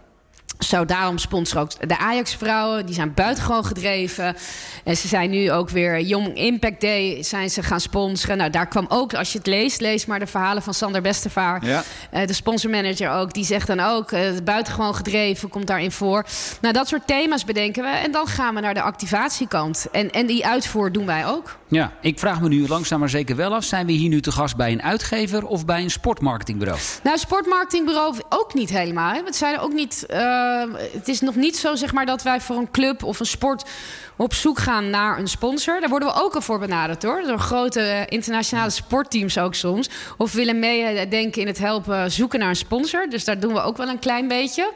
Zo, daarom sponsoren ook de Ajax-vrouwen. Die zijn buitengewoon gedreven. En ze zijn nu ook weer Young Impact Day zijn ze gaan sponsoren. Nou, daar kwam ook, als je het leest, lees maar de verhalen van Sander Bestevaar. Ja. Uh, de sponsormanager ook. Die zegt dan ook, uh, buitengewoon gedreven komt daarin voor. Nou, dat soort thema's bedenken we. En dan gaan we naar de activatiekant. En, en die uitvoer doen wij ook. Ja, ik vraag me nu langzaam maar zeker wel af. Zijn we hier nu te gast bij een uitgever of bij een sportmarketingbureau? Nou, sportmarketingbureau ook niet helemaal. Hè. Het zijn ook niet... Uh, het is nog niet zo zeg maar, dat wij voor een club of een sport op zoek gaan naar een sponsor. Daar worden we ook al voor benaderd hoor. Door grote internationale sportteams ook soms. Of willen meedenken in het helpen zoeken naar een sponsor. Dus daar doen we ook wel een klein beetje.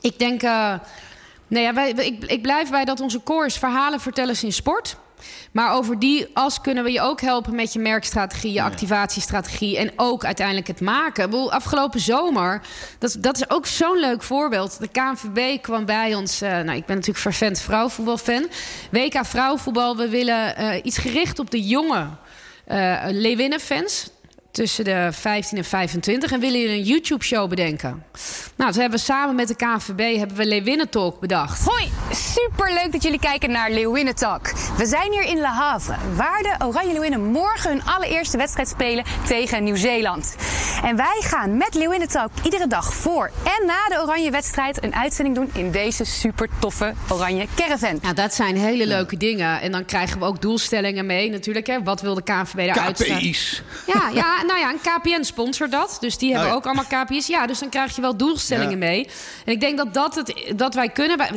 Ik denk. Uh, nee, ja, wij, ik, ik blijf bij dat onze core is verhalen vertellen in sport. Maar over die as kunnen we je ook helpen met je merkstrategie, je activatiestrategie en ook uiteindelijk het maken. Bedoel, afgelopen zomer, dat, dat is ook zo'n leuk voorbeeld. De KNVB kwam bij ons, uh, nou ik ben natuurlijk vervent vrouwenvoetbalfan. WK vrouwenvoetbal, we willen uh, iets gericht op de jonge uh, Leeuwinnen-fans tussen de 15 en 25 en willen jullie een YouTube-show bedenken. Nou, dat hebben we samen met de KNVB hebben we Leeuwinnen Talk bedacht. Hoi, superleuk dat jullie kijken naar Leeuwinnen Talk. We zijn hier in Le Havre, waar de Oranje Leeuwinnen morgen hun allereerste wedstrijd spelen tegen Nieuw-Zeeland. En wij gaan met Leeuwinnen Talk iedere dag voor en na de Oranje wedstrijd een uitzending doen in deze super toffe Oranje Caravan. Nou, dat zijn hele leuke dingen. En dan krijgen we ook doelstellingen mee natuurlijk. Hè. Wat wil de KNVB eruit KPI's. Ja, ja, nou ja, een KPN sponsort dat. Dus die hebben Oh ja. ook allemaal KPI's. Ja, dus dan krijg je wel doelstellingen Ja. mee. En ik denk dat dat, het, dat wij kunnen... Wij,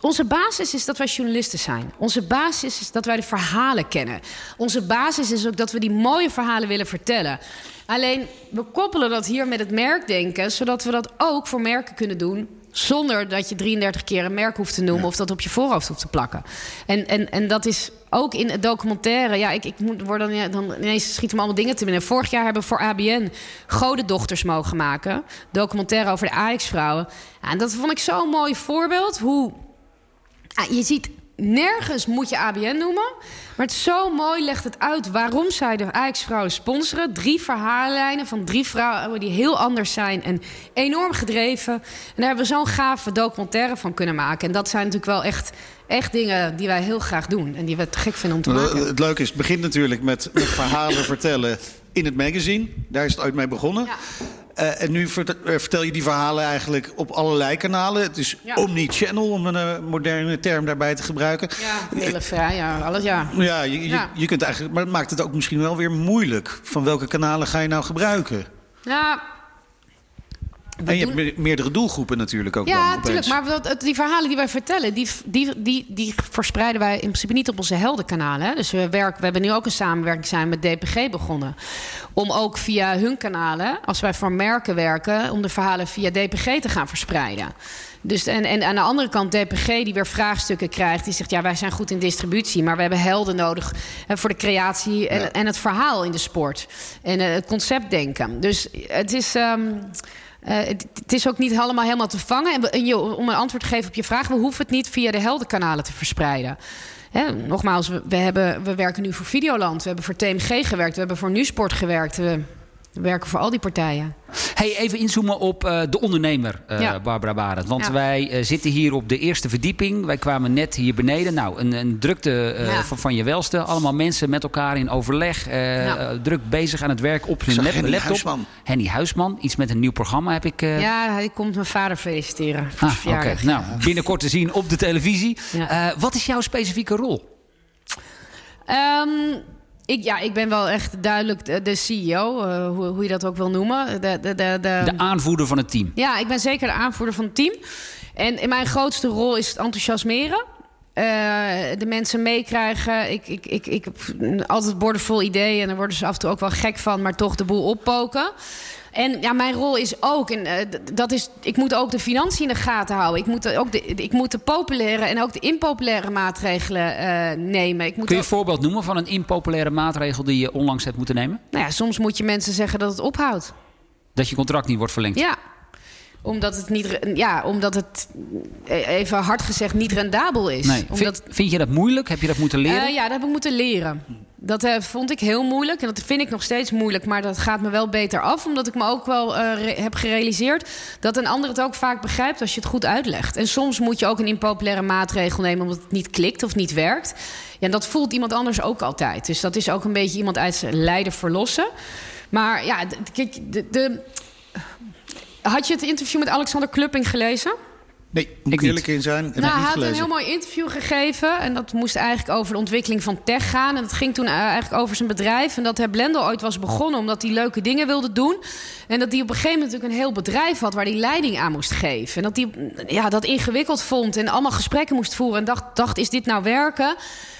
onze basis is dat wij journalisten zijn. Onze basis is dat wij de verhalen kennen. Onze basis is ook dat we die mooie verhalen willen vertellen. Alleen, we koppelen dat hier met het merkdenken... zodat we dat ook voor merken kunnen doen... zonder dat je 33 keer een merk hoeft te noemen... of dat op je voorhoofd hoeft te plakken. En, en, en dat is ook in het documentaire, ja, ik, ik moet worden dan, dan ineens schieten me allemaal dingen te binnen. Vorig jaar hebben we voor ABN Godendochters mogen maken. Documentaire over de Ajax-vrouwen. Ja, en dat vond ik zo'n mooi voorbeeld. Hoe ja, je ziet nergens moet je ABN noemen. Maar het zo mooi, legt het uit waarom zij de Ajax-vrouwen sponsoren. Drie verhaallijnen van drie vrouwen die heel anders zijn en enorm gedreven. En daar hebben we zo'n gave documentaire van kunnen maken. En dat zijn natuurlijk wel echt, echt dingen die wij heel graag doen. En die we te gek vinden om te maken. Het leuke is, het begint natuurlijk met, met verhalen vertellen in het magazine. Daar is het ooit mee begonnen. Ja. Uh, en nu uh, vertel je die verhalen eigenlijk op allerlei kanalen. Het is Ja. omni-channel, om een uh, moderne term daarbij te gebruiken. Ja, hele vrij, ja, alles, ja. Ja, je, je, Ja. je kunt eigenlijk, maar het maakt het ook misschien wel weer moeilijk. Van welke kanalen ga je nou gebruiken? Ja, en je hebt me- meerdere doelgroepen natuurlijk ook Ja, natuurlijk. Maar dat, die verhalen die wij vertellen, die, die, die, die verspreiden wij in principe niet op onze heldenkanalen. Hè? Dus we, werken, we hebben nu ook een samenwerking zijn met DPG begonnen. Om ook via hun kanalen, als wij voor merken werken, om de verhalen via DPG te gaan verspreiden. Dus en, en aan de andere kant DPG die weer vraagstukken krijgt. Die zegt, ja, wij zijn goed in distributie. Maar we hebben helden nodig hè, voor de creatie en, en het verhaal in de sport. En eh, het conceptdenken. Dus het is... ehm, eh, het, het is ook niet allemaal helemaal te vangen. En, om een antwoord te geven op je vraag... we hoeven het niet via de heldenkanalen te verspreiden. Hè, nogmaals, we, we, hebben, we werken nu voor Videoland. We hebben voor TMG gewerkt. We hebben voor Nusport gewerkt. We, we werken voor al die partijen. Hey, even inzoomen op eh, de ondernemer, eh, Ja. Barbara Barend. Want Ja. wij eh, zitten hier op de eerste verdieping. Wij kwamen net hier beneden. Nou, een, een drukte eh, Ja. van, van je welste. Allemaal mensen met elkaar in overleg. druk bezig aan het werk op hun zag lap- Henny laptop. Huisman. Henny Huisman. Iets met een nieuw programma heb ik... eh, Ja, hij komt mijn vader feliciteren Ah, oké. Nou, binnenkort te zien op de televisie. Ja. Eh, wat is jouw specifieke rol? Ehm, ik, ja, ik ben wel echt duidelijk de, de CEO, eh, hoe, hoe je dat ook wil noemen. De, de, de, de, De aanvoerder van het team. Ja, ik ben zeker de aanvoerder van het team. En in mijn grootste rol is het enthousiasmeren. Eh, de mensen meekrijgen. Ik, ik, ik, ik heb altijd borden vol ideeën. En daar worden ze af en toe ook wel gek van, maar toch de boel oppoken. En ja, mijn rol is ook, en, eh, dat is, ik moet ook de financiën in de gaten houden. Ik moet ook de, ik moet de populaire en ook de impopulaire maatregelen eh, nemen. Ik moet Kun je een voorbeeld noemen van een impopulaire maatregel die je onlangs hebt moeten nemen? nou ja, soms moet je mensen zeggen dat het ophoudt. Dat je contract niet wordt verlengd. Ja. Omdat het, niet, ja, omdat het eh, even hard gezegd niet rendabel is. Nee. Omdat, Vind, vind je dat moeilijk? Heb je dat moeten leren? Eh, ja, dat heb ik moeten leren. Dat eh, vond ik heel moeilijk. En dat vind ik nog steeds moeilijk. Maar dat gaat me wel beter af. Omdat ik me ook wel eh, heb gerealiseerd... dat een ander het ook vaak begrijpt als je het goed uitlegt. En soms moet je ook een impopulaire maatregel nemen... omdat het niet klikt of niet werkt. Ja, en dat voelt iemand anders ook altijd. Dus dat is ook een beetje iemand uit zijn lijden verlossen. Maar ja, kijk, de, de... Had je het interview met Alexander Klupping gelezen? Nee, moet ik niet. eerlijk in zijn. Heb Nou, hij niet had een heel mooi interview gegeven. En dat moest eigenlijk over de ontwikkeling van tech gaan. En dat ging toen eh, eigenlijk over zijn bedrijf. En dat hij Blender ooit was begonnen omdat hij leuke dingen wilde doen. En dat hij op een gegeven moment natuurlijk een heel bedrijf had waar hij leiding aan moest geven. En dat hij mm, ja, dat ingewikkeld vond en allemaal gesprekken moest voeren. En dacht, dacht, is dit nou werken?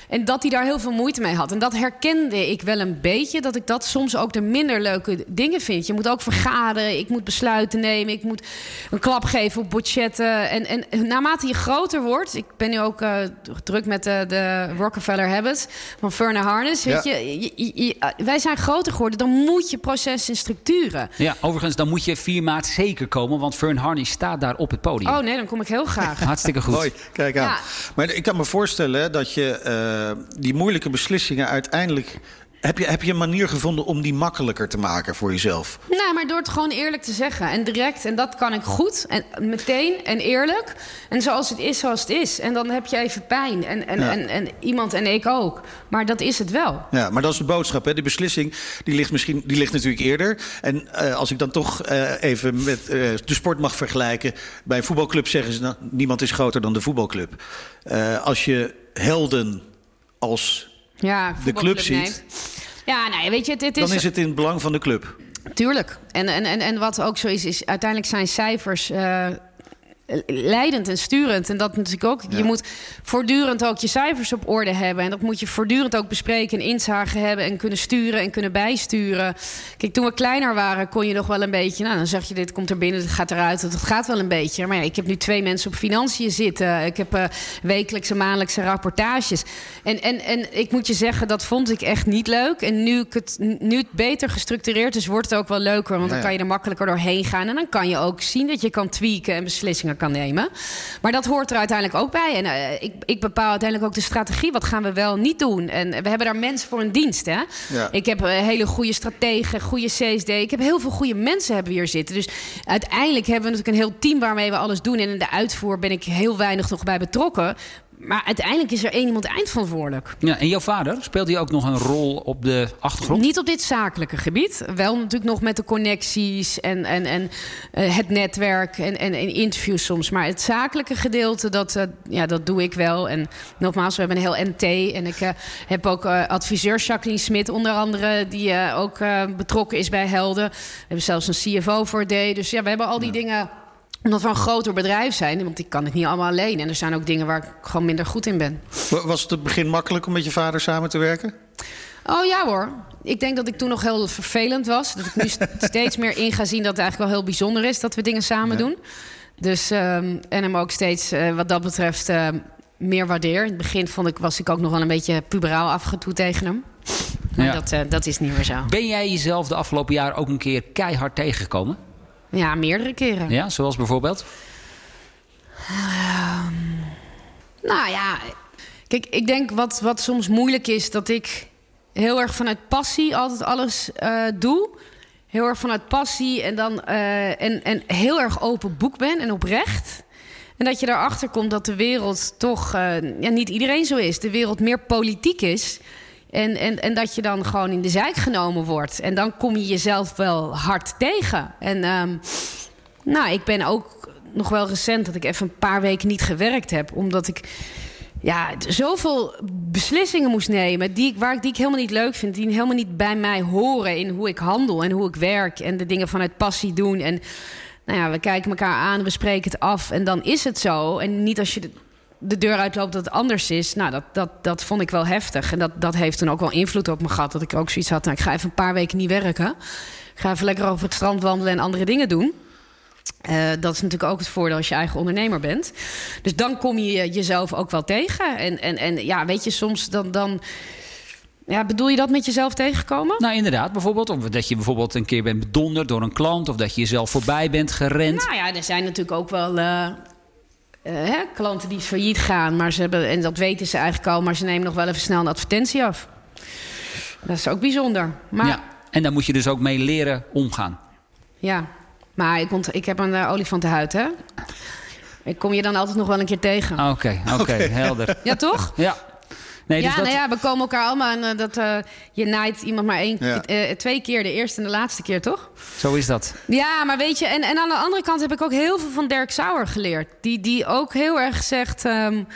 En dat hij daar heel veel moeite mee had. En dat herkende ik wel een beetje. Dat ik dat soms ook de minder leuke dingen vind. Je moet ook vergaderen. Ik moet besluiten nemen. Ik moet een klap geven op budgetten. En, en naarmate je groter wordt. Ik ben nu ook eh, druk met de, de Rockefeller Habits van Ferne Harness. Weet Ja. je, je- je- je- wij zijn groter geworden. Dan moet je processen in structuren. Ja, overigens, dan moet je 4 maart zeker komen, want Fern Harnish staat daar op het podium. Oh nee, dan kom ik heel graag. Hartstikke goed. Mooi, kijk aan. Ja. Maar ik kan me voorstellen dat je eh, die moeilijke beslissingen uiteindelijk... Heb je, heb je een manier gevonden om die makkelijker te maken voor jezelf? Nou, maar door het gewoon eerlijk te zeggen. En direct. En dat kan ik goed. En meteen en eerlijk. En zoals het is, zoals het is. En dan heb je even pijn. En, en, Ja. en, en iemand en ik ook. Maar dat is het wel. Ja, maar dat is de boodschap. Hè? De beslissing die ligt, misschien, die ligt natuurlijk eerder. En eh, als ik dan toch eh, even met de sport mag vergelijken. Bij een voetbalclub zeggen ze... Nou, niemand is groter dan de voetbalclub. Als je helden als... Ja, De club ziet. Ja, nou ja, weet je, het, het is... Dan is het in het belang van de club. Tuurlijk. En, en, en, en wat ook zo is, is uiteindelijk zijn cijfers... eh, leidend en sturend. En dat natuurlijk ook. Je moet voortdurend ook je cijfers op orde hebben. En dat moet je voortdurend ook bespreken en inzagen hebben. En kunnen sturen en kunnen bijsturen. Kijk, toen we kleiner waren, kon je nog wel een beetje. Nou, dan zeg je: dit komt er binnen, dit gaat eruit. Dat gaat wel een beetje. Maar ja, ik heb nu twee mensen op financiën zitten. Ik heb uh, wekelijkse, maandelijkse rapportages. En, en, en ik moet je zeggen, dat vond ik echt niet leuk. En nu, ik het, nu het beter gestructureerd is, wordt het ook wel leuker. Want dan kan je er makkelijker doorheen gaan. En dan kan je ook zien dat je kan tweaken en beslissingen kan nemen. Maar dat hoort er uiteindelijk ook bij. En uh, ik, ik, bepaal uiteindelijk ook de strategie. Wat gaan we wel niet doen? En we hebben daar mensen voor een dienst. Hè? Ja. Ik heb uh, hele goede strategen, goede CSD. Ik heb heel veel goede mensen hebben we hier zitten. Dus uiteindelijk hebben we natuurlijk een heel team waarmee we alles doen. En in de uitvoer ben ik heel weinig nog bij betrokken. Maar uiteindelijk is er één iemand eindverantwoordelijk. Ja, en jouw vader, speelt hij ook nog een rol op de achtergrond? Niet op dit zakelijke gebied. Wel natuurlijk nog met de connecties en, en, en uh, het netwerk en, en, en, interviews soms. Maar het zakelijke gedeelte, dat, uh, ja, dat doe ik wel. En nogmaals, we hebben een heel NT. En ik uh, heb ook adviseur Jacqueline Smit onder andere... die ook betrokken is bij Helden. We hebben zelfs een CFO voor D. Dus ja, we hebben al die ja. dingen omdat we een groter bedrijf zijn, want ik kan het niet allemaal alleen. En er zijn ook dingen waar ik gewoon minder goed in ben. Was het het begin makkelijk om met je vader samen te werken? Oh ja hoor. Ik denk dat ik toen nog heel vervelend was. Dat ik nu steeds meer in ga zien dat het eigenlijk wel heel bijzonder is dat we dingen samen ja. doen. Dus, um, en hem ook steeds uh, wat dat betreft uh, meer waardeer. In het begin vond ik, was ik ook nog wel een beetje puberaal afgetoet tegen hem. Maar ja. dat, uh, dat is niet meer zo. Ben jij jezelf de afgelopen jaar ook een keer keihard tegengekomen? Ja, meerdere keren. Ja, zoals bijvoorbeeld? Um, nou ja, kijk, ik denk wat, wat soms moeilijk is... dat ik heel erg vanuit passie altijd alles uh, doe. Heel erg vanuit passie en dan uh, en, en heel erg open boek ben en oprecht. En dat je daarachter komt dat de wereld toch... Uh, ja, niet iedereen zo is. De wereld meer politiek is... En, en, en dat je dan gewoon in de zijk genomen wordt. En dan kom je jezelf wel hard tegen. En um, nou, ik ben ook nog wel recent dat ik even een paar weken niet gewerkt heb. Omdat ik ja, zoveel beslissingen moest nemen die ik, waar ik, die ik helemaal niet leuk vind. Die helemaal niet bij mij horen in hoe ik handel en hoe ik werk. En de dingen vanuit passie doen. En nou ja, we kijken elkaar aan, we spreken het af. En dan is het zo. En niet als je de deur uitloopt dat het anders is. Nou, dat, dat, dat vond ik wel heftig. En dat, dat heeft toen ook wel invloed op me gehad. Dat ik ook zoiets had, nou, ik ga even een paar weken niet werken. Ik ga even lekker over het strand wandelen en andere dingen doen. Uh, dat is natuurlijk ook het voordeel als je eigen ondernemer bent. Dus dan kom je jezelf ook wel tegen. En, en, en ja, weet je, soms dan... dan ja, bedoel je dat met jezelf tegenkomen? Nou, inderdaad. Bijvoorbeeld of dat je bijvoorbeeld een keer bent bedonderd door een klant... of dat je jezelf voorbij bent gerend. Nou ja, er zijn natuurlijk ook wel... Uh, uh, hè, klanten die failliet gaan, maar ze hebben, en dat weten ze eigenlijk al, maar ze nemen nog wel even snel een advertentie af. Dat is ook bijzonder. Maar, ja, en daar moet je dus ook mee leren omgaan. Ja, maar ik, ont, ik heb een uh, olifantenhuid, hè? Ik kom je dan altijd nog wel een keer tegen. Oké, okay, oké, okay, helder. ja, toch? Ja. Nee, dus ja, dat... nou ja, we komen elkaar allemaal aan. Uh, dat uh, je naait iemand maar één, ja. uh, twee keer, de eerste en de laatste keer, toch? Zo is dat. Ja, maar weet je, en, en aan de andere kant heb ik ook heel veel van Dirk Sauer geleerd. Die, die ook heel erg zegt. Um,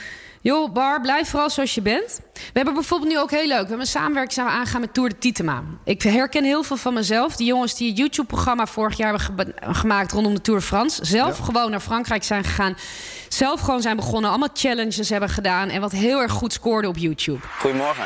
joh, Bar, blijf vooral zoals je bent. We hebben bijvoorbeeld nu ook heel leuk. We hebben een samenwerking zijn we aangaan met Tour de Titema. Ik herken heel veel van mezelf. Die jongens die het YouTube-programma vorig jaar hebben ge gemaakt rondom de Tour de France. Zelf ja. gewoon naar Frankrijk zijn gegaan. Zelf gewoon zijn begonnen. Allemaal challenges hebben gedaan. En wat heel erg goed scoorde op YouTube. Goedemorgen.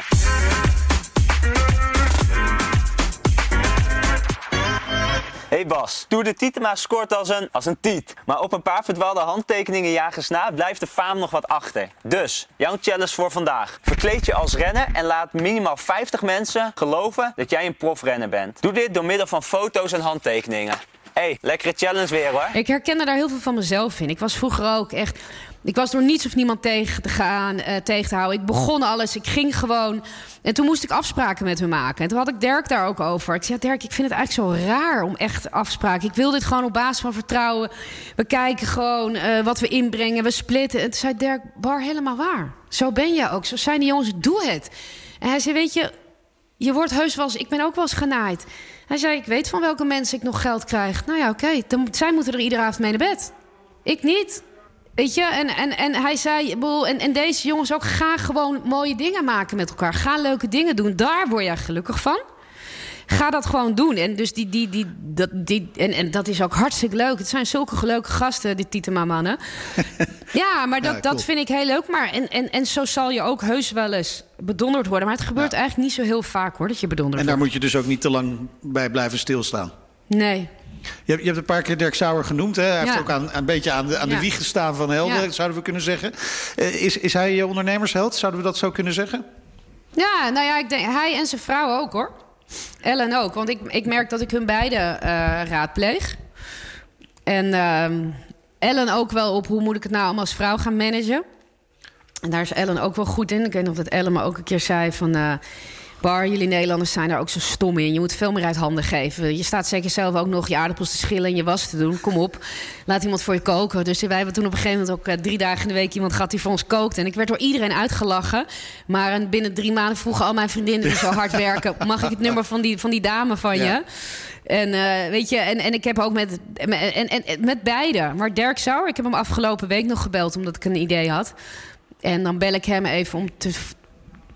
Hey Bas, Tour de Tietema scoort als een, als een tiet. Maar op een paar verdwaalde handtekeningen jagers na blijft de faam nog wat achter. Dus, jouw challenge voor vandaag. Verkleed je als renner en laat minimaal 50 mensen geloven dat jij een profrenner bent. Doe dit door middel van foto's en handtekeningen. hey, lekkere challenge weer hoor. Ik herkende daar heel veel van mezelf in. Ik was vroeger ook echt... Ik was door niets of niemand tegen te gaan, uh, tegen te houden. Ik begon alles, ik ging gewoon... En toen moest ik afspraken met hem maken. En toen had ik Dirk daar ook over. Ik zei, Dirk, ik vind het eigenlijk zo raar om echt afspraken. Ik wil dit gewoon op basis van vertrouwen. We kijken gewoon uh, wat we inbrengen, we splitten. En toen zei Dirk, Bar, helemaal waar. Zo ben je ook, zo zijn die jongens, doe het. En hij zei, weet je, je wordt heus wel eens... Ik ben ook wel eens genaaid. Hij zei, ik weet van welke mensen ik nog geld krijg. Nou ja, oké, okay, zij moeten er iedere avond mee naar bed. Ik niet. Weet je, en, en, en hij zei, en, en deze jongens ook, ga gewoon mooie dingen maken met elkaar. Ga leuke dingen doen, daar word jij gelukkig van. Ga dat gewoon doen. En, dus die, die, die, dat, die, en, en dat is ook hartstikke leuk. Het zijn zulke leuke gasten, die Tietema-mannen. ja, maar dat, Ja, dat vind ik heel leuk. Maar en, en, en zo zal je ook heus wel eens bedonderd worden. Maar het gebeurt eigenlijk niet zo heel vaak hoor, dat je bedonderd En daar wordt. moet je dus ook niet te lang bij blijven stilstaan. Nee. Je hebt, je hebt een paar keer Dirk Sauer genoemd. Hè? Hij heeft ook aan, een beetje aan de, aan de wieg gestaan van Helden, zouden we kunnen zeggen. Eh, is, is hij je ondernemersheld? Zouden we dat zo kunnen zeggen? Ja, nou ja, ik denk, hij en zijn vrouw ook hoor. Ellen ook, want ik, ik merk dat ik hun beide eh, raadpleeg. En ehm, Ellen ook wel op hoe moet ik het nou allemaal als vrouw gaan managen. En daar is Ellen ook wel goed in. Ik weet nog dat Ellen me ook een keer zei van... eh, Bar, jullie Nederlanders zijn daar ook zo stom in. Je moet veel meer uit handen geven. Je staat zeker zelf ook nog je aardappels te schillen en je was te doen. Kom op, laat iemand voor je koken. Dus wij hebben toen op een gegeven moment ook eh, drie dagen in de week iemand gehad die voor ons kookte. En ik werd door iedereen uitgelachen. Maar en binnen drie maanden vroegen al mijn vriendinnen die zo hard werken: mag ik het nummer van die, van die dame van je? Ja. En eh, weet je, en, en ik heb ook met, en, en, en met beide. Maar Dirk Sauer, ik heb hem afgelopen week nog gebeld omdat ik een idee had. En dan bel ik hem even om te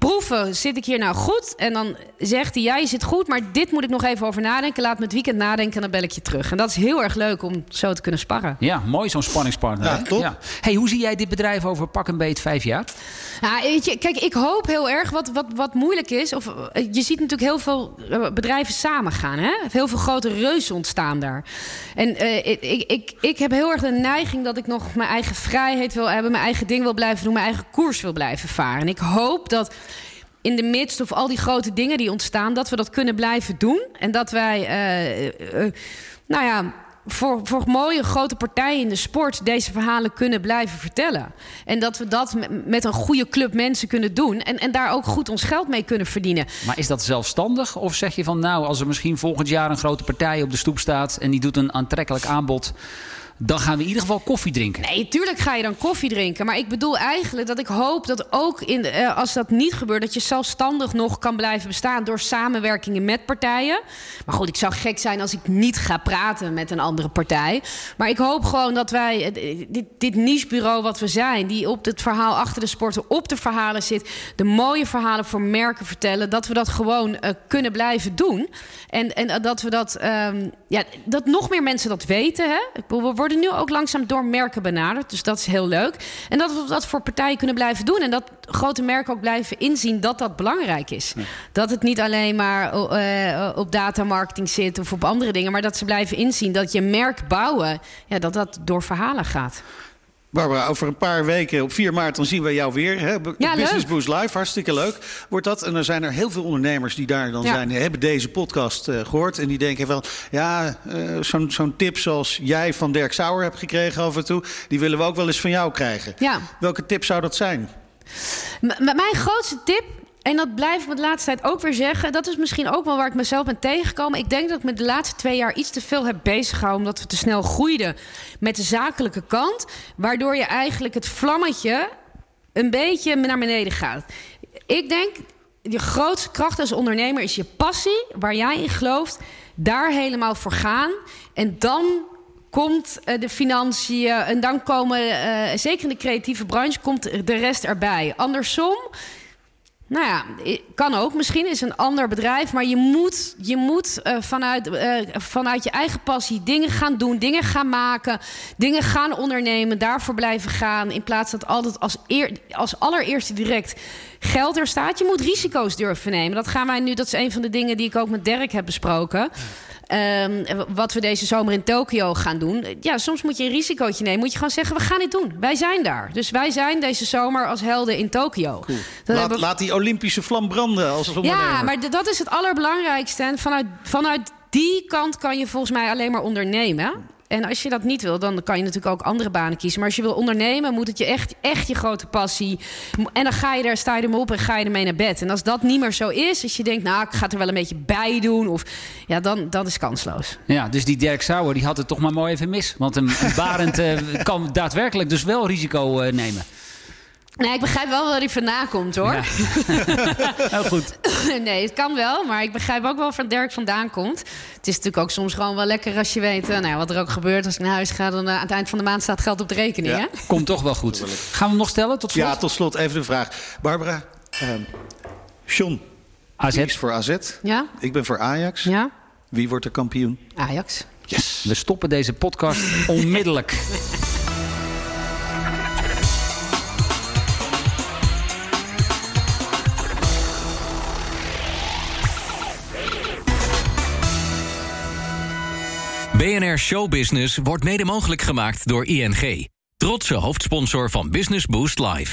proeven, zit ik hier nou goed? En dan zegt hij, ja, je zit goed, maar dit moet ik nog even over nadenken. Laat me het weekend nadenken en dan bel ik je terug. En dat is heel erg leuk om zo te kunnen sparren. Ja, mooi zo'n spanningspartner. Ja, top. Hey, hoe zie jij dit bedrijf over pak een beet vijf jaar? Ja, weet je, kijk, ik hoop heel erg wat, wat, wat moeilijk is. Of, eh, je ziet natuurlijk heel veel eh, bedrijven samengaan. Hè? Heel veel grote reuzen ontstaan daar. En eh, ik, ik, ik, ik heb heel erg de neiging dat ik nog mijn eigen vrijheid wil hebben, mijn eigen ding wil blijven doen, mijn eigen koers wil blijven varen. En ik hoop dat in de midst of al die grote dingen die ontstaan, dat we dat kunnen blijven doen. En dat wij, eh, eh, eh, nou ja, voor, voor mooie grote partijen in de sport deze verhalen kunnen blijven vertellen. En dat we dat met, met een goede club mensen kunnen doen. En, en daar ook goed ons geld mee kunnen verdienen. Maar is dat zelfstandig? Of zeg je van nou, als er misschien volgend jaar een grote partij op de stoep staat en die doet een aantrekkelijk aanbod, dan gaan we in ieder geval koffie drinken. Nee, tuurlijk ga je dan koffie drinken. Maar ik bedoel eigenlijk dat ik hoop dat ook in, eh, als dat niet gebeurt, dat je zelfstandig nog kan blijven bestaan door samenwerkingen met partijen. Maar goed, ik zou gek zijn als ik niet ga praten met een andere partij. Maar ik hoop gewoon dat wij, eh, dit, dit nichebureau wat we zijn, die op het verhaal achter de sporten op de verhalen zit, de mooie verhalen voor merken vertellen, dat we dat gewoon eh, kunnen blijven doen. En, en dat we dat, ehm, ja, dat nog meer mensen dat weten. Hè? We worden nu ook langzaam door merken benaderd. Dus dat is heel leuk. En dat we dat voor partijen kunnen blijven doen. En dat grote merken ook blijven inzien dat dat belangrijk is. Dat het niet alleen maar eh, op datamarketing zit of op andere dingen. Maar dat ze blijven inzien dat je merk bouwen, ja, dat dat door verhalen gaat. Barbara, over een paar weken, op 4 maart, dan zien we jou weer. Hè? Ja, Business. Boost Live, hartstikke leuk. Wordt dat? En dan zijn er heel veel ondernemers die daar dan Ja. zijn, hebben deze podcast eh, gehoord. En die denken van, ja, eh, zo'n zo'n tip zoals jij van Dirk Sauer hebt gekregen af en toe, die willen we ook wel eens van jou krijgen. Ja. Welke tip zou dat zijn? M- mijn grootste tip, en dat blijf ik de laatste tijd ook weer zeggen... dat is misschien ook wel waar ik mezelf ben tegengekomen. Ik denk dat ik me de laatste twee jaar iets te veel heb beziggehouden... omdat we te snel groeiden met de zakelijke kant... waardoor je eigenlijk het vlammetje een beetje naar beneden gaat. Ik denk, je grootste kracht als ondernemer is je passie... waar jij in gelooft, daar helemaal voor gaan... en dan komt eh, de financiën en dan komen, eh, zeker in de creatieve branche, komt de rest erbij. Andersom, nou ja, kan ook misschien, is een ander bedrijf, maar je moet, je moet eh, vanuit, eh, vanuit je eigen passie dingen gaan doen, dingen gaan maken, dingen gaan ondernemen, daarvoor blijven gaan, in plaats dat altijd als, eer, als allereerste direct geld er staat. Je moet risico's durven nemen. Dat gaan wij nu, dat is een van de dingen die ik ook met Dirk heb besproken. Ehm, wat we deze zomer in Tokio gaan doen. Ja, soms moet je een risicootje nemen. Moet je gewoon zeggen, we gaan dit doen. Wij zijn daar. Dus wij zijn deze zomer als helden in Tokio. Dat Laat, laat die Olympische vlam branden als ondernemer. ja, maar dat is het allerbelangrijkste. En vanuit, vanuit die kant kan je volgens mij alleen maar ondernemen. En als je dat niet wil, dan kan je natuurlijk ook andere banen kiezen. Maar als je wil ondernemen, moet het je echt, echt je grote passie. En dan ga je daar, sta je ermee op en ga je ermee naar bed. En als dat niet meer zo is, als je denkt, nou, ik ga het er wel een beetje bij doen. Of ja, dan dat is kansloos. Ja, dus die Dirk Sauer die had het toch maar mooi even mis. Want een, een Barend eh, kan daadwerkelijk dus wel risico eh, nemen. Nee, ik begrijp wel waar hij vandaan komt hoor. Ja. Heel goed. nee, het kan wel, maar ik begrijp ook wel waar Dirk vandaan komt. Het is natuurlijk ook soms gewoon wel lekker als je weet... eh, nou, ja, wat er ook gebeurt als ik naar huis ga... dan eh, aan het eind van de maand staat geld op de rekening. Ja. Hè? Komt toch wel goed. Gaan we hem nog stellen tot slot? Ja, tot slot even de vraag. Barbara, ehm John, AZ. Is voor AZ. Ja? Ik ben voor Ajax. Ja? Wie wordt er kampioen? Ajax. Yes. We stoppen deze podcast onmiddellijk. BNR Showbusiness wordt mede mogelijk gemaakt door ING. Trotse hoofdsponsor van Business Boost Live.